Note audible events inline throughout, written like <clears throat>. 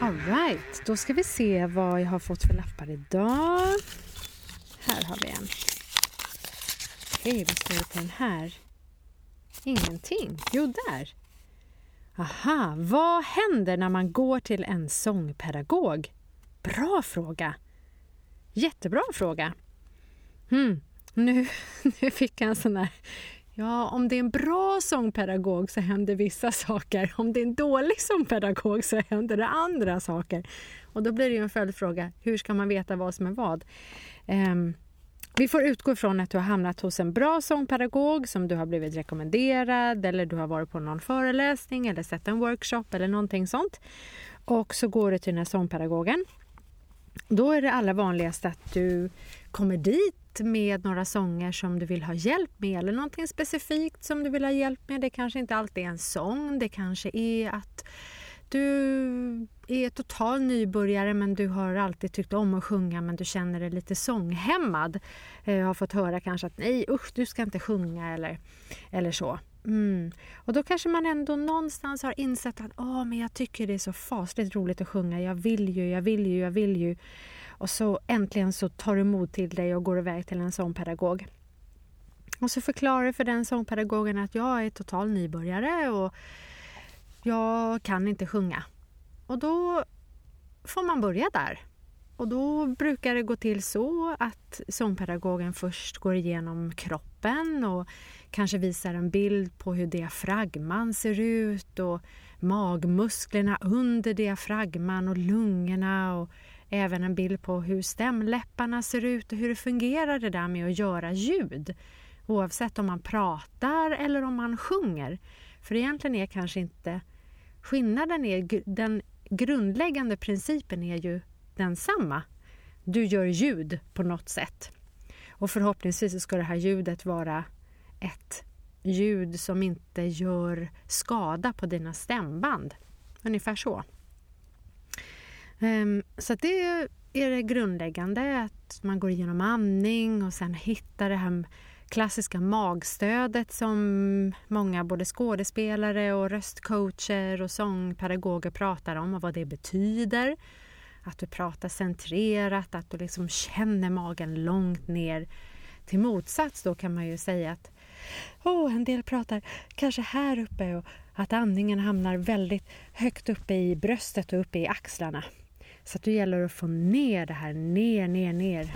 Alright, då ska vi se vad jag har fått för lappar idag. Här har vi en. Okej, vad står det på den här? Ingenting. Jo, där. Aha, vad händer när man går till en sångpedagog? Bra fråga! Jättebra fråga. Hmm, nu, <laughs> nu fick jag en sån där Ja, om det är en bra sångpedagog så händer vissa saker. Om det är en dålig sångpedagog så händer det andra saker. Och då blir det ju en följdfråga. Hur ska man veta vad som är vad? Um, vi får utgå ifrån att du har hamnat hos en bra sångpedagog som du har blivit rekommenderad eller du har varit på någon föreläsning eller sett en workshop eller någonting sånt. Och så går du till den här sångpedagogen. Då är det allra vanligaste att du kommer dit med några sånger som du vill ha hjälp med eller någonting specifikt som du vill ha hjälp med. Det kanske inte alltid är en sång, det kanske är att du är total nybörjare men du har alltid tyckt om att sjunga men du känner dig lite sånghämmad. Jag har fått höra kanske att nej usch du ska inte sjunga eller, eller så. Mm. Och då kanske man ändå någonstans har insett att oh, men jag tycker det är så fasligt roligt att sjunga. Jag vill ju, jag vill ju, jag vill ju. Och så äntligen så tar du mod till dig och går iväg till en sångpedagog. Och så förklarar du för den sångpedagogen att jag är total nybörjare och jag kan inte sjunga. Och då får man börja där. Och då brukar det gå till så att sångpedagogen först går igenom kroppen och kanske visar en bild på hur diafragman ser ut och magmusklerna under diafragman och lungorna och även en bild på hur stämläpparna ser ut och hur det fungerar det där med att göra ljud. Oavsett om man pratar eller om man sjunger. För egentligen är kanske inte skillnaden, är, den grundläggande principen är ju densamma. Du gör ljud på något sätt. Och förhoppningsvis ska det här ljudet vara ett ljud som inte gör skada på dina stämband. Ungefär så. Um, så det är det grundläggande, att man går igenom andning och sen hittar det här klassiska magstödet som många både skådespelare och röstcoacher och sångpedagoger pratar om och vad det betyder. Att du pratar centrerat, att du liksom känner magen långt ner. Till motsats då kan man ju säga att oh, en del pratar kanske här uppe och att andningen hamnar väldigt högt uppe i bröstet och uppe i axlarna. Så att det gäller att få ner det här, ner, ner, ner.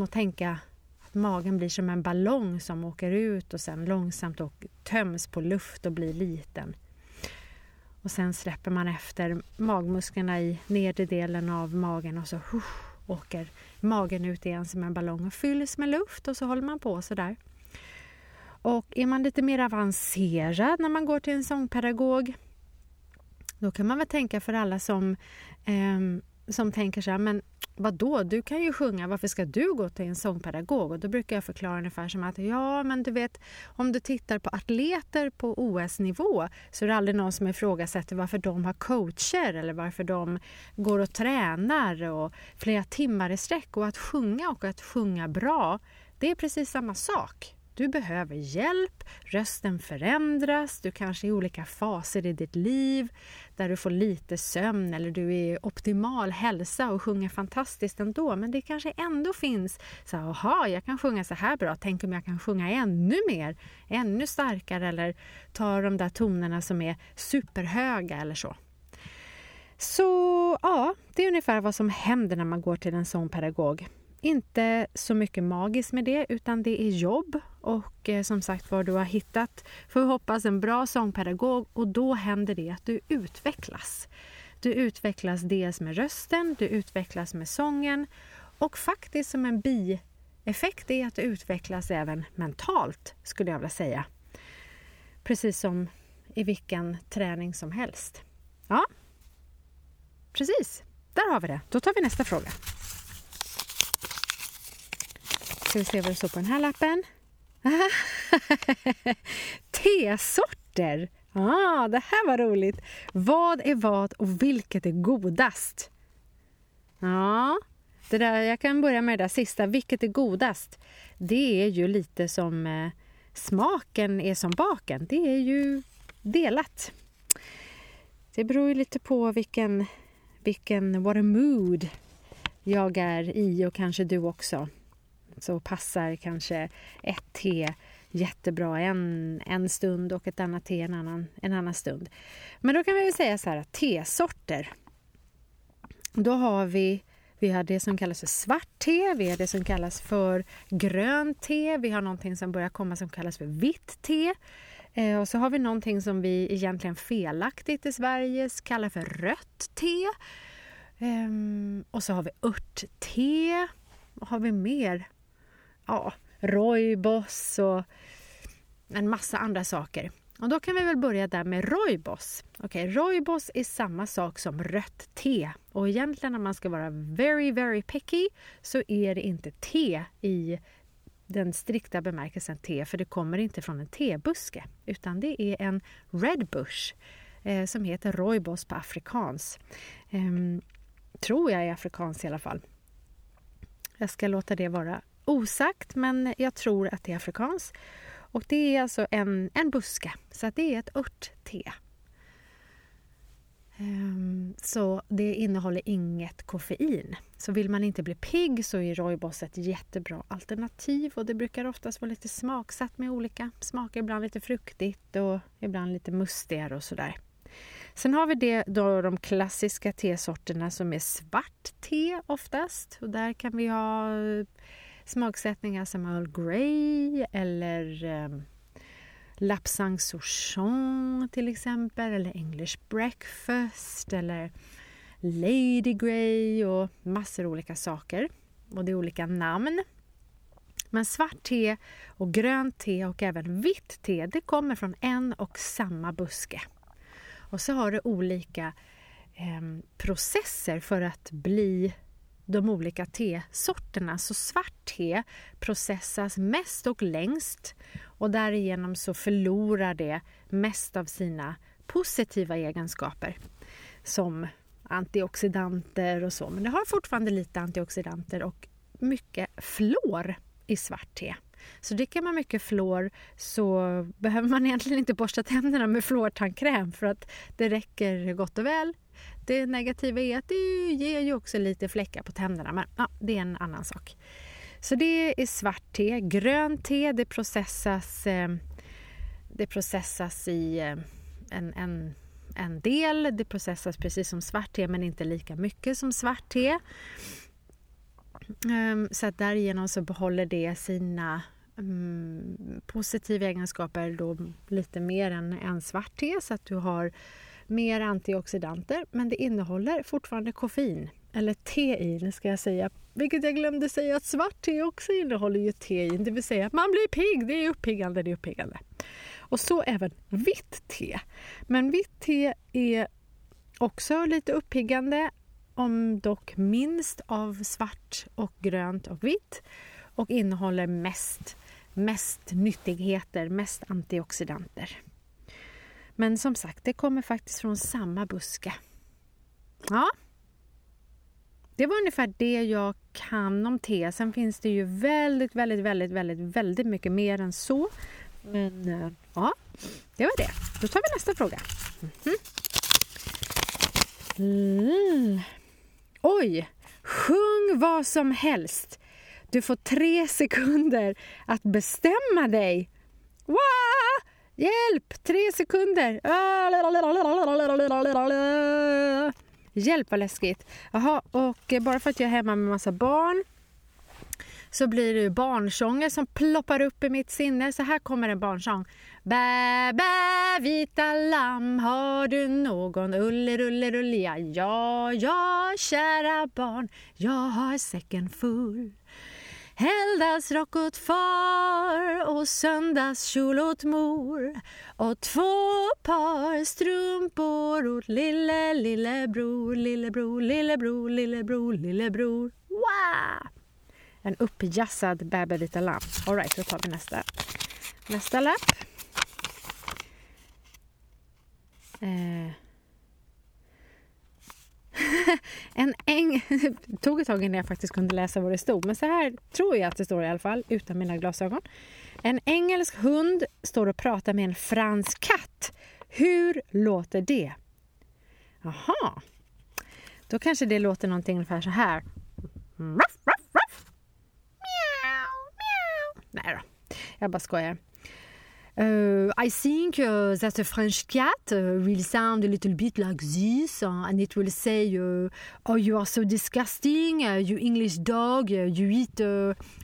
Och tänka att magen blir som en ballong som åker ut och sen långsamt och töms på luft och blir liten. Och sen släpper man efter magmusklerna i nedre delen av magen och så uh, åker magen ut igen som en ballong och fylls med luft och så håller man på sådär. Och är man lite mer avancerad när man går till en sångpedagog då kan man väl tänka för alla som eh, som tänker så här, men vad då? du kan ju sjunga, varför ska du gå till en sångpedagog? Och då brukar jag förklara ungefär som att ja, men du vet, om du tittar på atleter på OS-nivå så är det aldrig någon som ifrågasätter varför de har coacher eller varför de går och tränar och flera timmar i sträck. Och att sjunga och att sjunga bra, det är precis samma sak. Du behöver hjälp, rösten förändras, du kanske är i olika faser i ditt liv där du får lite sömn eller du är i optimal hälsa och sjunger fantastiskt ändå. Men det kanske ändå finns så aha, jag kan sjunga så här bra, tänk om jag kan sjunga ännu mer, ännu starkare eller ta de där tonerna som är superhöga eller så. Så ja, det är ungefär vad som händer när man går till en sångpedagog inte så mycket magiskt med det utan det är jobb och eh, som sagt var du har hittat, får hoppas, en bra sångpedagog och då händer det att du utvecklas. Du utvecklas dels med rösten, du utvecklas med sången och faktiskt som en bieffekt är att du utvecklas även mentalt skulle jag vilja säga. Precis som i vilken träning som helst. Ja, precis. Där har vi det. Då tar vi nästa fråga. Ska vi se vad det står på den här lappen. <laughs> Tesorter! Ah, det här var roligt. Vad är vad och vilket är godast? Ja, det där, jag kan börja med det där sista. Vilket är godast? Det är ju lite som eh, smaken är som baken. Det är ju delat. Det beror ju lite på vilken, vilken what a mood jag är i och kanske du också. Så passar kanske ett te jättebra en, en stund och ett annat te en annan, en annan stund. Men då kan vi väl säga så här att tesorter. Då har vi vi har det som kallas för svart te, vi har det som kallas för grönt te, vi har någonting som börjar komma som kallas för vitt te. Eh, och så har vi någonting som vi egentligen felaktigt i Sverige kallar för rött te. Ehm, och så har vi örtte. Vad har vi mer? Ja, rooibos och en massa andra saker. Och då kan vi väl börja där med rooibos. Okay, rooibos är samma sak som rött te. Och egentligen om man ska vara very, very picky så är det inte te i den strikta bemärkelsen te, för det kommer inte från en tebuske, utan det är en red bush eh, som heter Roibos på afrikans. Eh, tror jag är afrikans i alla fall. Jag ska låta det vara osagt, men jag tror att det är afrikanskt. Och det är alltså en, en buske, så att det är ett örtte. Um, så det innehåller inget koffein. Så vill man inte bli pigg så är rooibos ett jättebra alternativ och det brukar oftast vara lite smaksatt med olika smaker, ibland lite fruktigt och ibland lite mustigare och sådär. Sen har vi det, då de klassiska tesorterna som är svart te oftast och där kan vi ha smaksättningar som Earl Grey eller eh, Lapsang Souchon till exempel eller English Breakfast eller Lady Grey och massor av olika saker. Och det är olika namn. Men svart te och grönt te och även vitt te det kommer från en och samma buske. Och så har det olika eh, processer för att bli de olika tesorterna. Så svart te processas mest och längst och därigenom så förlorar det mest av sina positiva egenskaper som antioxidanter och så. Men det har fortfarande lite antioxidanter och mycket flor i svart te. Så dricker man mycket flor så behöver man egentligen inte borsta tänderna med fluortandkräm för att det räcker gott och väl det negativa är att det ger ju också lite fläckar på tänderna, men ja, det är en annan sak. Så det är svart te. Grönt te det processas, eh, det processas i eh, en, en, en del. Det processas precis som svart te men inte lika mycket som svart te. Ehm, så att därigenom så behåller det sina um, positiva egenskaper då lite mer än, en svart te så att du har mer antioxidanter men det innehåller fortfarande koffein, eller tein ska jag säga. Vilket jag glömde säga att svart te också innehåller ju tein, det vill säga att man blir pigg, det är uppiggande, det är uppiggande. Och så även vitt te. Men vitt te är också lite uppiggande, om dock minst av svart och grönt och vitt och innehåller mest, mest nyttigheter, mest antioxidanter. Men som sagt, det kommer faktiskt från samma buske. Ja. Det var ungefär det jag kan om te. Sen finns det ju väldigt, väldigt, väldigt, väldigt, väldigt mycket mer än så. Men eh, ja, det var det. Då tar vi nästa fråga. Mhm. Mm. Mm. Oj! Sjung vad som helst. Du får tre sekunder att bestämma dig. Wow! Hjälp! Tre sekunder! Hjälp vad läskigt. Jaha, och bara för att jag är hemma med massa barn så blir det barnsånger som ploppar upp i mitt sinne. Så här kommer en barnsång. Bä, bä, vita lamm, har du någon ullerullerulja? Ja, ja, kära barn, jag har säcken full. Helgdagsrock åt far och söndagskjol åt mor och två par strumpor åt lille, lillebror, lillebror, lillebror, lillebror, lillebror. Wow! En uppjassad bäbervita lamm. Alright, då tar vi nästa, nästa lapp. Eh. <laughs> en äng... Det <laughs> tog ett tag innan jag faktiskt kunde läsa vad det stod, men så här tror jag att det står i alla fall, utan mina glasögon. En engelsk hund står och pratar med en fransk katt. Hur låter det? Aha. Då kanske det låter någonting ungefär så här. Jag bara skojar. Uh, I think uh, that a French cat uh, will sound a little bit like this, uh, and it will say, uh, "Oh, you are so disgusting, uh, you English dog. you eat.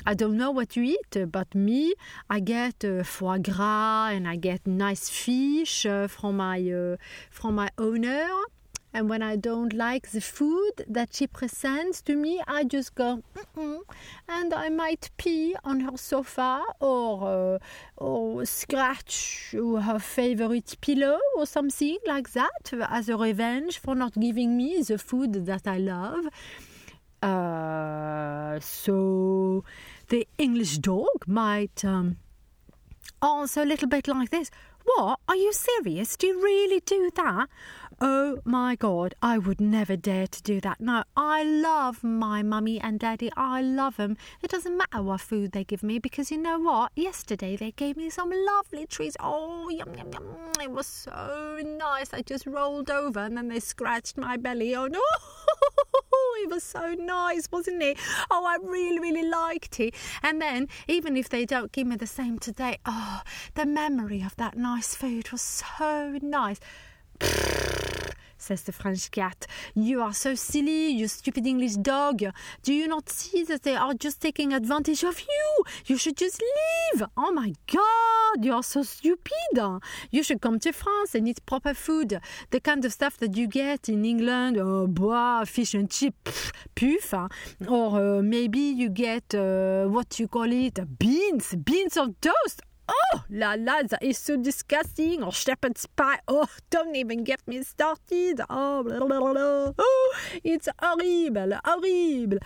I don't know what you eat, but me, I get foie gras and I get nice fish from my from my owner." And when I don't like the food that she presents to me, I just go, Mm-mm. and I might pee on her sofa or, uh, or scratch her favorite pillow or something like that as a revenge for not giving me the food that I love. Uh, so the English dog might um, answer a little bit like this. What? Are you serious? Do you really do that? Oh my god, I would never dare to do that. No, I love my mummy and daddy. I love them. It doesn't matter what food they give me because you know what? Yesterday they gave me some lovely treats. Oh, yum, yum, yum. It was so nice. I just rolled over and then they scratched my belly. Oh no! <laughs> <laughs> it was so nice, wasn't it? Oh, I really, really liked it. And then, even if they don't give me the same today, oh, the memory of that nice food was so nice <laughs> says the French cat. You are so silly, you stupid English dog. Do you not see that they are just taking advantage of you? You should just leave. Oh my god, you are so stupid. You should come to France and eat proper food. The kind of stuff that you get in England, oh, bois, fish and chips, puff. Or uh, maybe you get, uh, what you call it, beans, beans of toast. Oh, la la, that is so disgusting. Or shepherd's pie. Oh, don't even get me started. Oh, blah, blah, blah. oh it's horrible, horrible.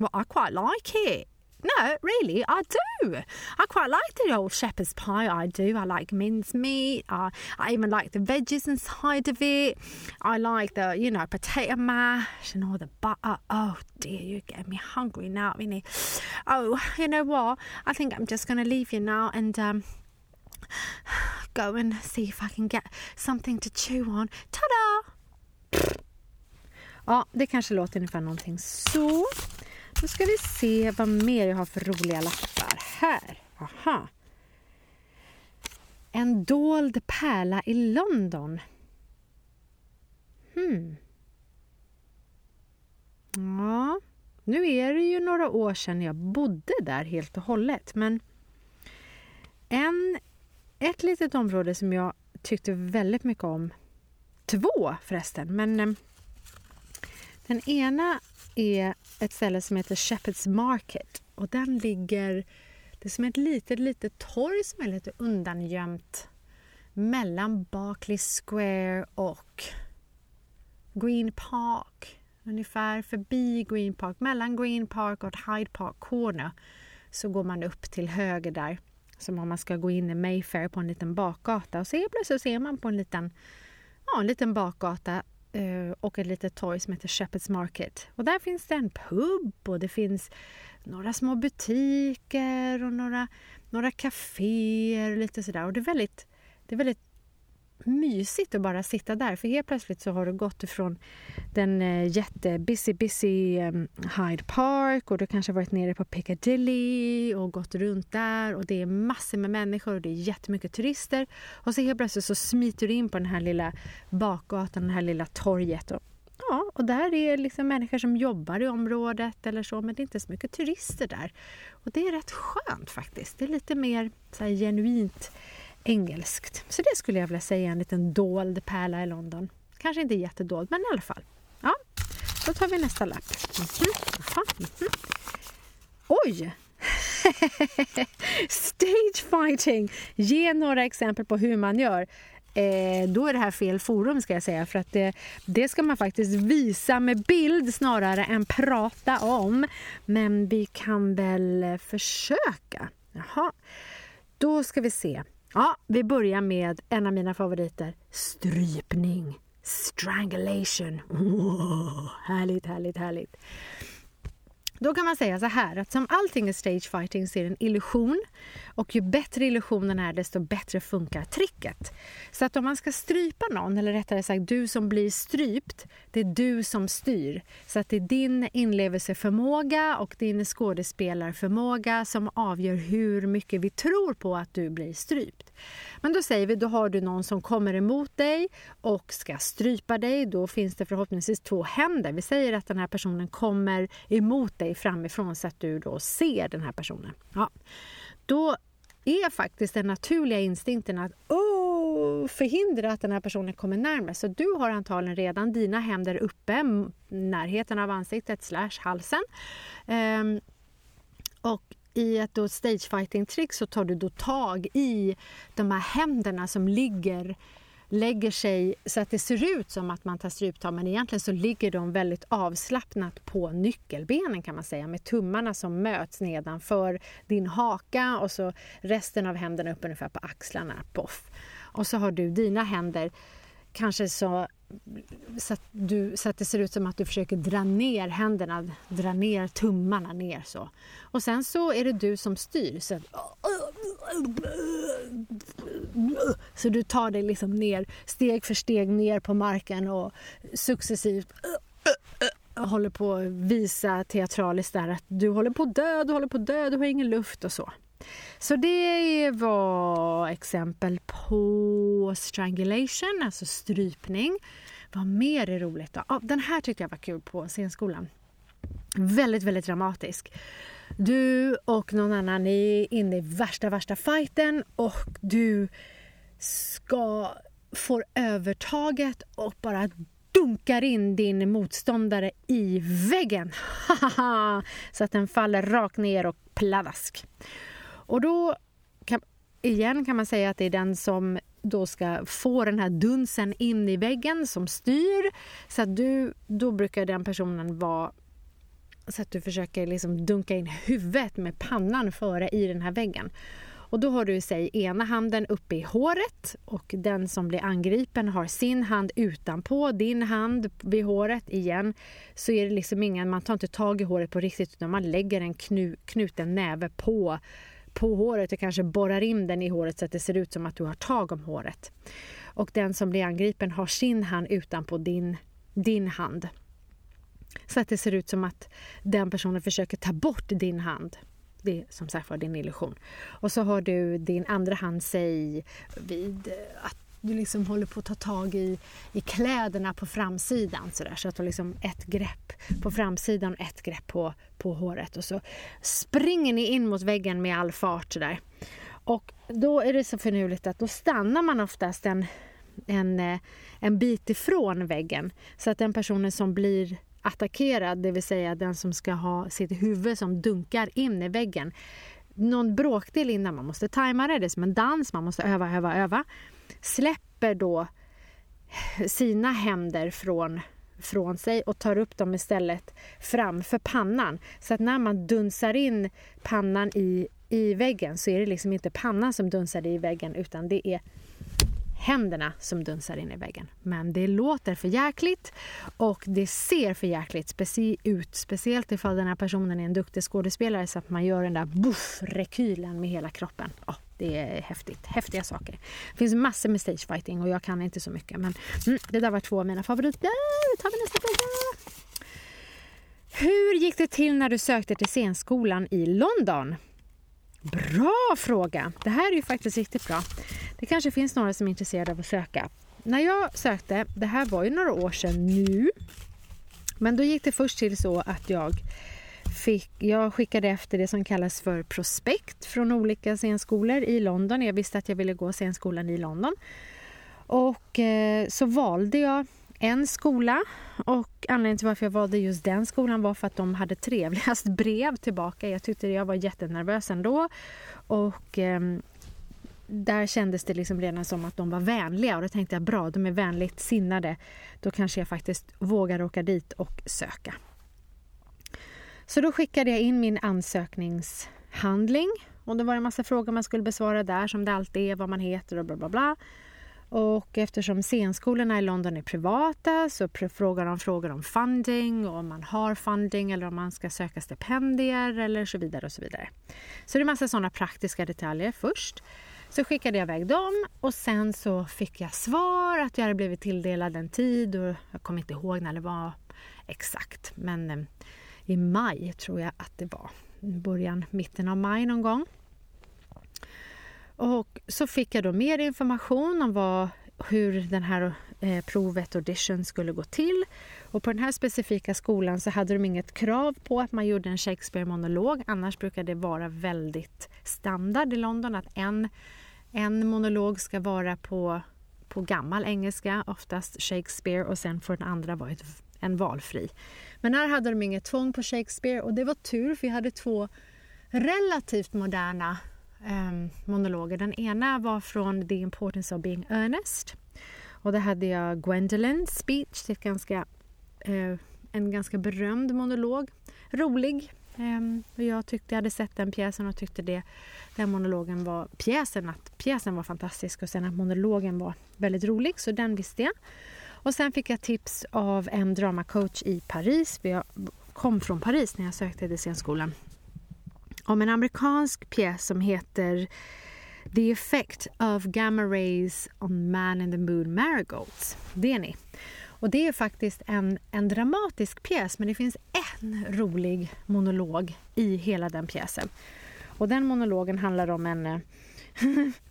Well, I quite like it. No, really, I do. I quite like the old shepherd's pie. I do. I like mince meat. I, I even like the veggies inside of it. I like the, you know, potato mash and all the butter. Oh dear, you're getting me hungry now, Vinny. Oh, you know what? I think I'm just going to leave you now and um, go and see if I can get something to chew on. Ta-da! Ja, det kanske låter ungefär någonting så. Då ska vi se vad mer jag har för roliga lappar. Här. Aha. En dold pärla i London. Hmm. Ja, nu är det ju några år sedan jag bodde där helt och hållet. Men en, ett litet område som jag tyckte väldigt mycket om, två förresten, men eh, den ena är ett ställe som heter Shepherd's Market och den ligger, det är som ett litet, litet torg som är lite undangömt mellan Barclays Square och Green Park. Ungefär förbi Green Park, mellan Green Park och Hyde Park Corner så går man upp till höger där. Som om man ska gå in i Mayfair på en liten bakgata och så plötsligt ser man på en liten, ja, en liten bakgata Eh, och ett litet torg som heter Shepherd's Market. Och där finns det en pub och det finns några små butiker och några, några kaféer och lite sådär. Och det är väldigt, det är väldigt mysigt att bara sitta där för helt plötsligt så har du gått ifrån den eh, jättebusy, jätte busy busy Hyde Park och du kanske varit nere på Piccadilly och gått runt där och det är massor med människor och det är jättemycket turister och så helt plötsligt så smiter du in på den här lilla bakgatan, det här lilla torget och Ja, och där är liksom människor som jobbar i området eller så, men det är inte så mycket turister där. Och det är rätt skönt faktiskt. Det är lite mer så här, genuint engelskt. Så det skulle jag vilja säga är en liten dold pärla i London. Kanske inte jättedold, men i alla fall. Ja, då tar vi nästa lapp. Mm -hmm. Mm -hmm. Oj! <laughs> Stage fighting! Ge några exempel på hur man gör. Eh, då är det här fel forum ska jag säga för att det, det ska man faktiskt visa med bild snarare än prata om. Men vi kan väl försöka. Jaha, då ska vi se. Ja, vi börjar med en av mina favoriter. Strypning. Strangulation. Oh, härligt, härligt, härligt. Då kan man säga så här att som allting i stagefighting så är det en illusion och ju bättre illusionen är desto bättre funkar tricket. Så att om man ska strypa någon, eller rättare sagt du som blir strypt, det är du som styr. Så att det är din inlevelseförmåga och din skådespelarförmåga som avgör hur mycket vi tror på att du blir strypt. Men då säger vi, då har du någon som kommer emot dig och ska strypa dig. Då finns det förhoppningsvis två händer. Vi säger att den här personen kommer emot dig framifrån så att du då ser den här personen. Ja. Då är faktiskt den naturliga instinkten att oh, förhindra att den här personen kommer närmare. Så du har antagligen redan dina händer uppe, närheten av ansiktet slash halsen. Um, och i ett stagefighting-trick så tar du då tag i de här händerna som ligger lägger sig så att det ser ut som att man tar stryptag men egentligen så ligger de väldigt avslappnat på nyckelbenen kan man säga med tummarna som möts nedanför din haka och så resten av händerna upp ungefär på axlarna. Poff. Och så har du dina händer kanske så så att, du, så att det ser ut som att du försöker dra ner händerna, dra ner tummarna ner så. Och sen så är det du som styr. Så, så du tar dig liksom ner, steg för steg ner på marken och successivt håller på att visa teatraliskt där att du håller på att dö, du håller på att dö, du har ingen luft och så. Så det var exempel på strangulation, alltså strypning. Vad mer är roligt då? Ja, den här tyckte jag var kul på scenskolan. Väldigt, väldigt dramatisk. Du och någon annan är inne i värsta, värsta fighten och du ska få övertaget och bara dunkar in din motståndare i väggen. <laughs> Så att den faller rakt ner och pladask. Och då, kan, igen kan man säga att det är den som då ska få den här dunsen in i väggen som styr. Så att du, då brukar den personen vara så att du försöker liksom dunka in huvudet med pannan före i den här väggen. Och då har du sig ena handen uppe i håret och den som blir angripen har sin hand utanpå din hand vid håret igen. Så är det liksom ingen, man tar inte tag i håret på riktigt utan man lägger en knu, knuten näve på på håret och kanske borrar in den i håret så att det ser ut som att du har tag om håret. Och den som blir angripen har sin hand utanpå din, din hand. Så att det ser ut som att den personen försöker ta bort din hand. Det är som sagt var din illusion. Och så har du din andra hand, säg vid att du liksom håller på att ta tag i, i kläderna på framsidan så, där, så att du liksom ett grepp på framsidan och ett grepp på, på håret och så springer ni in mot väggen med all fart sådär. Och då är det så finurligt att då stannar man oftast en, en, eh, en bit ifrån väggen så att den personen som blir attackerad, det vill säga den som ska ha sitt huvud som dunkar in i väggen någon bråkdel innan. Man måste tajma det, det är som en dans, man måste öva, öva, öva släpper då sina händer från, från sig och tar upp dem istället framför pannan. Så att när man dunsar in pannan i, i väggen så är det liksom inte pannan som dunsar i väggen utan det är händerna som dunsar in i väggen. Men det låter för jäkligt och det ser för jäkligt speci ut. Speciellt ifall den här personen är en duktig skådespelare så att man gör den där buff, rekylen med hela kroppen. Ja, det är häftigt. Häftiga saker. Det finns massor med stagefighting och jag kan inte så mycket. Men mm, det där var två av mina favoriter. Då tar vi nästa fråga. Hur gick det till när du sökte till scenskolan i London? Bra fråga! Det här är ju faktiskt riktigt bra. Det kanske finns några som är intresserade av att söka. När jag sökte, det här var ju några år sedan nu, men då gick det först till så att jag fick, jag skickade efter det som kallas för prospekt från olika scenskolor i London. Jag visste att jag ville gå scenskolan i London. Och eh, så valde jag en skola och anledningen till varför jag valde just den skolan var för att de hade trevligast <laughs> brev tillbaka. Jag tyckte jag var jättenervös ändå och eh, där kändes det liksom redan som att de var vänliga och då tänkte jag bra, de är vänligt sinnade. Då kanske jag faktiskt vågar åka dit och söka. Så då skickade jag in min ansökningshandling och det var en massa frågor man skulle besvara där som det alltid är, vad man heter och bla bla bla. Och eftersom scenskolorna i London är privata så frågar de frågor om funding och om man har funding eller om man ska söka stipendier eller så vidare och så vidare. Så det är massa sådana praktiska detaljer först. Så skickade jag iväg dem och sen så fick jag svar att jag hade blivit tilldelad en tid och jag kommer inte ihåg när det var exakt men eh, i maj tror jag att det var. Början, mitten av maj någon gång. Och så fick jag då mer information om vad, hur den här eh, provet audition skulle gå till. Och på den här specifika skolan så hade de inget krav på att man gjorde en Shakespeare-monolog. Annars brukar det vara väldigt standard i London att en, en monolog ska vara på, på gammal engelska, oftast Shakespeare och sen får den andra vara ett, en valfri. Men här hade de inget tvång på Shakespeare och det var tur för vi hade två relativt moderna um, monologer. Den ena var från The Importance of Being Earnest. Och där hade jag Gwendolyn's speech, ett ganska, uh, en ganska berömd monolog. Rolig. Um, och jag tyckte jag hade sett den pjäsen och tyckte det, den monologen var pjäsen, att pjäsen var fantastisk och sen att monologen var väldigt rolig, så den visste jag. Och sen fick jag tips av en dramacoach i Paris. Jag kom från Paris när jag sökte till scenskolan om en amerikansk pjäs som heter The Effect of Gamma Rays on Man in the Moon Marigolds. Det är ni. Och det är faktiskt en, en dramatisk pjäs men det finns en rolig monolog i hela den pjäsen. Och den monologen handlar om en, eh,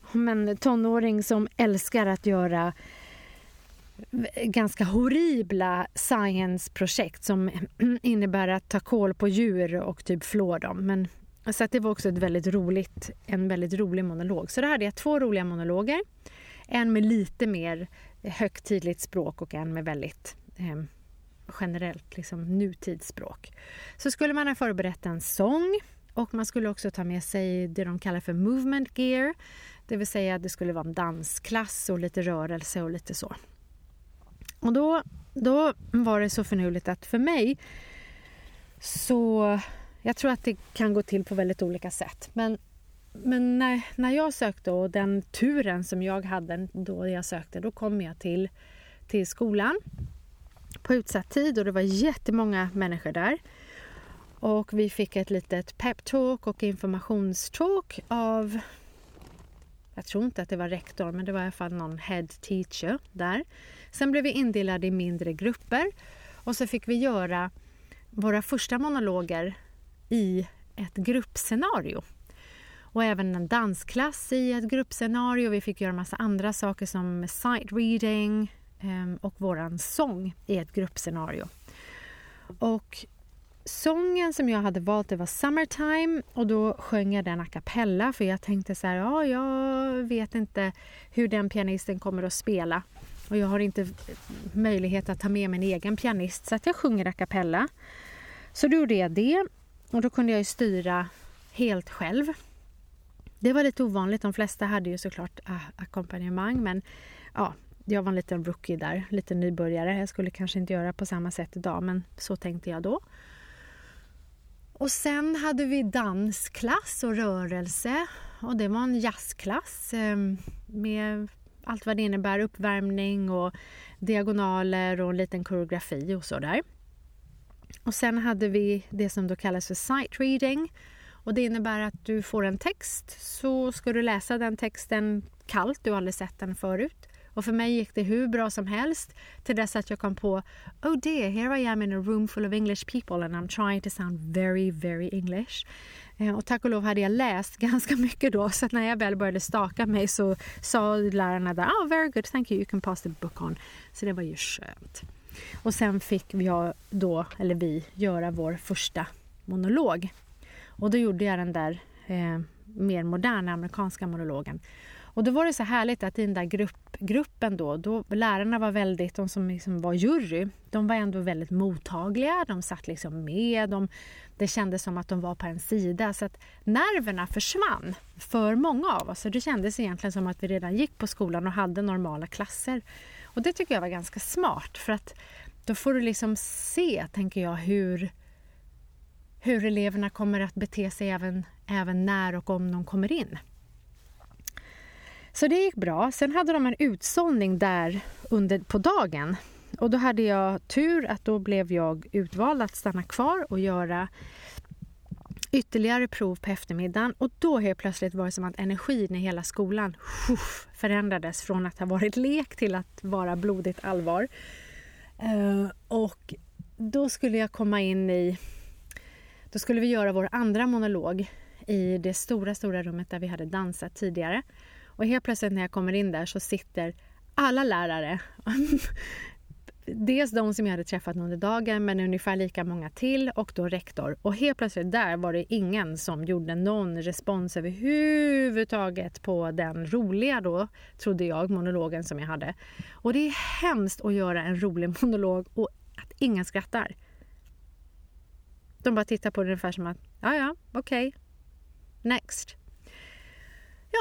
<laughs> om en tonåring som älskar att göra ganska horribla science-projekt som <clears throat> innebär att ta koll på djur och typ flå dem. Men så att det var också ett väldigt roligt, en väldigt rolig monolog. Så då hade jag två roliga monologer. En med lite mer högtidligt språk och en med väldigt eh, generellt liksom, nutidsspråk. Så skulle man ha förberett en sång och man skulle också ta med sig det de kallar för movement gear. Det vill säga att det skulle vara en dansklass och lite rörelse och lite så. Och då, då var det så förnuligt att för mig så jag tror att det kan gå till på väldigt olika sätt. Men, men när, när jag sökte och den turen som jag hade då jag sökte, då kom jag till, till skolan på utsatt tid och det var jättemånga människor där. Och vi fick ett litet peptalk och informationstalk av jag tror inte att det var rektor, men det var i alla fall någon head teacher där. Sen blev vi indelade i mindre grupper och så fick vi göra våra första monologer i ett gruppscenario. Och även en dansklass i ett gruppscenario. Vi fick göra massa andra saker som sight reading ehm, och våran sång i ett gruppscenario. Och sången som jag hade valt det var Summertime och då sjöng jag den a cappella för jag tänkte så här, ja, jag vet inte hur den pianisten kommer att spela och jag har inte möjlighet att ta med min egen pianist så att jag sjunger a cappella. Så då gjorde jag det och då kunde jag styra helt själv. Det var lite ovanligt. De flesta hade ju såklart äh, ackompanjemang men ja, jag var en liten rookie där, lite nybörjare. Jag skulle kanske inte göra på samma sätt idag men så tänkte jag då. Och sen hade vi dansklass och rörelse och det var en jazzklass ehm, med allt vad det innebär, uppvärmning och diagonaler och en liten koreografi och så där. Och sen hade vi det som då kallas för sight reading. Och det innebär att du får en text så ska du läsa den texten kallt, du har aldrig sett den förut. Och för mig gick det hur bra som helst till dess att jag kom på Oh dear, here I am in a room full of English people and I'm trying to sound very, very English. Eh, och tack och lov hade jag läst <laughs> ganska mycket då så att när jag väl började staka mig så sa lärarna där Oh very good, thank you, you can pass the book on. Så det var ju skönt. Och sen fick jag då, eller vi, göra vår första monolog. Och då gjorde jag den där eh, mer moderna amerikanska monologen. Och då var det så härligt att i den där grupp, gruppen då, då, lärarna var väldigt, de som liksom var jury, de var ändå väldigt mottagliga, de satt liksom med, de, det kändes som att de var på en sida. Så att nerverna försvann för många av oss. Så det kändes egentligen som att vi redan gick på skolan och hade normala klasser. Och det tycker jag var ganska smart för att då får du liksom se, tänker jag, hur, hur eleverna kommer att bete sig även, även när och om de kommer in. Så det gick bra. Sen hade de en utsållning där under, på dagen. Och då hade jag tur att då blev jag utvald att stanna kvar och göra ytterligare prov på eftermiddagen och då helt plötsligt var det som att energin i hela skolan förändrades från att ha varit lek till att vara blodigt allvar. Eh, och då skulle jag komma in i... Då skulle vi göra vår andra monolog i det stora, stora rummet där vi hade dansat tidigare. Och helt plötsligt när jag kommer in där så sitter alla lärare dels de som jag hade träffat under dagen men ungefär lika många till och då rektor. Och helt plötsligt där var det ingen som gjorde någon respons överhuvudtaget på den roliga då, trodde jag, monologen som jag hade. Och det är hemskt att göra en rolig <laughs> monolog och att ingen skrattar. De bara tittar på det ungefär som att, ja ja, okej, okay. next.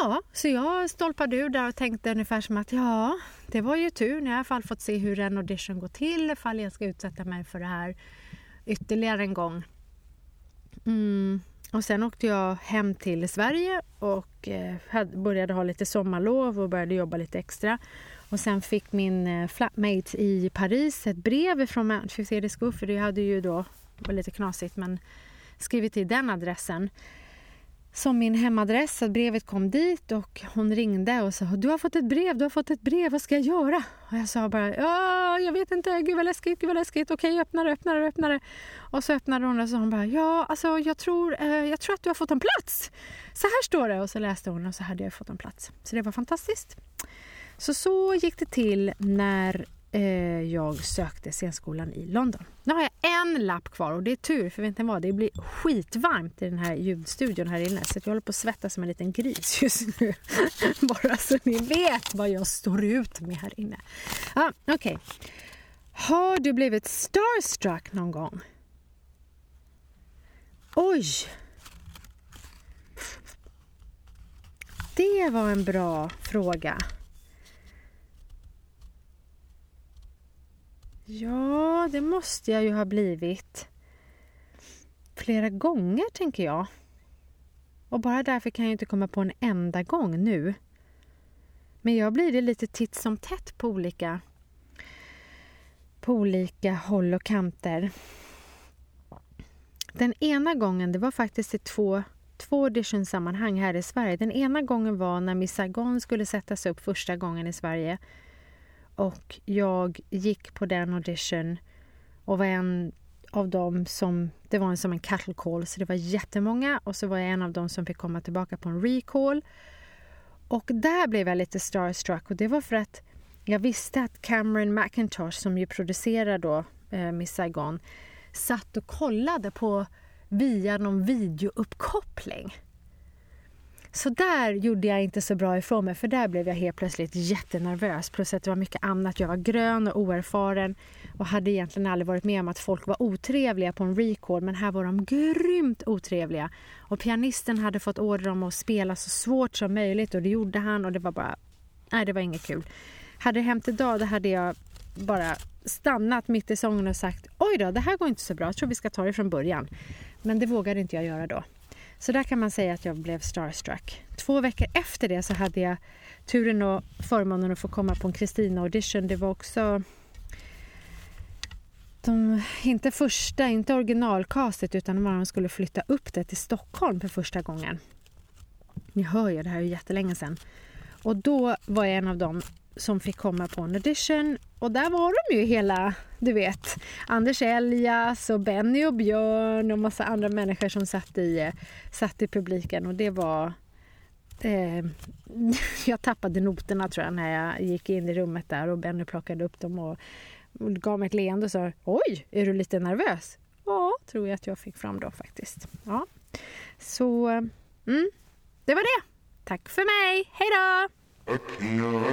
Ja, så jag stolpade ur där och tänkte ungefär som att ja, det var ju tur. Nu har jag i alla fall fått se hur en audition går till ifall jag ska utsätta mig för det här ytterligare en gång. Mm. Och sen åkte jag hem till Sverige och eh, började ha lite sommarlov och började jobba lite extra. Och sen fick min eh, flatmate i Paris ett brev från Mount School för det hade ju då, det var lite knasigt, men skrivit till den adressen som min hemadress. Att brevet kom dit och hon ringde och sa du har fått ett brev, du har fått ett brev, vad ska jag göra? Och jag sa bara ja, jag vet inte, gud vad läskigt, gud vad läskigt, okej öppna det, öppna det, öppna det. Och så öppnade hon och sa hon bara ja, alltså jag tror, eh, jag tror att du har fått en plats. Så här står det och så läste hon och så hade jag fått en plats. Så det var fantastiskt. Så så gick det till när eh, jag sökte scenskolan i London. Nu har jag en lapp kvar och det är tur för vet ni vad, det blir skitvarmt i den här ljudstudion här inne så jag håller på att svettas som en liten gris just nu. <laughs> Bara så ni vet vad jag står ut med här inne. Ah, Okej. Okay. Har du blivit starstruck någon gång? Oj! Det var en bra fråga. Ja, det måste jag ju ha blivit flera gånger, tänker jag. Och bara därför kan jag inte komma på en enda gång nu. Men jag blir det lite titt som tätt på olika, på olika håll och kanter. Den ena gången, det var faktiskt i två, två auditionsammanhang här i Sverige. Den ena gången var när Miss Saigon skulle sättas upp första gången i Sverige och jag gick på den audition och var en av dem som... Det var en, som en cattle call, så det var jättemånga. Och så var jag en av dem som fick komma tillbaka på en recall. Och där blev jag lite starstruck och det var för att jag visste att Cameron McIntosh som ju producerar då eh, Miss Saigon satt och kollade på via någon videouppkoppling. Så där gjorde jag inte så bra ifrån mig för där blev jag helt plötsligt jättenervös. Plus att det var mycket annat. Jag var grön och oerfaren och hade egentligen aldrig varit med om att folk var otrevliga på en record men här var de grymt otrevliga. Och pianisten hade fått order om att spela så svårt som möjligt och det gjorde han och det var bara... Nej, det var inget kul. Hade det hänt idag då hade jag bara stannat mitt i sången och sagt oj då, det här går inte så bra, jag tror vi ska ta det från början. Men det vågade inte jag göra då. Så där kan man säga att jag blev starstruck. Två veckor efter det så hade jag turen och förmånen att få komma på en Kristina-audition. Det var också de, inte första, inte originalkastet utan de skulle flytta upp det till Stockholm för första gången. Ni hör ju, det här är jättelänge sedan. Och då var jag en av dem som fick komma på en audition och där var de ju hela, du vet, Anders Eljas och Benny och Björn och massa andra människor som satt i, eh, satt i publiken och det var eh, <laughs> jag tappade noterna tror jag när jag gick in i rummet där och Benny plockade upp dem och gav mig ett leende och sa Oj, är du lite nervös? Ja, tror jag att jag fick fram då faktiskt. Ja. Så, eh, mm, det var det. Tack för mig. Hej då! اکھیاں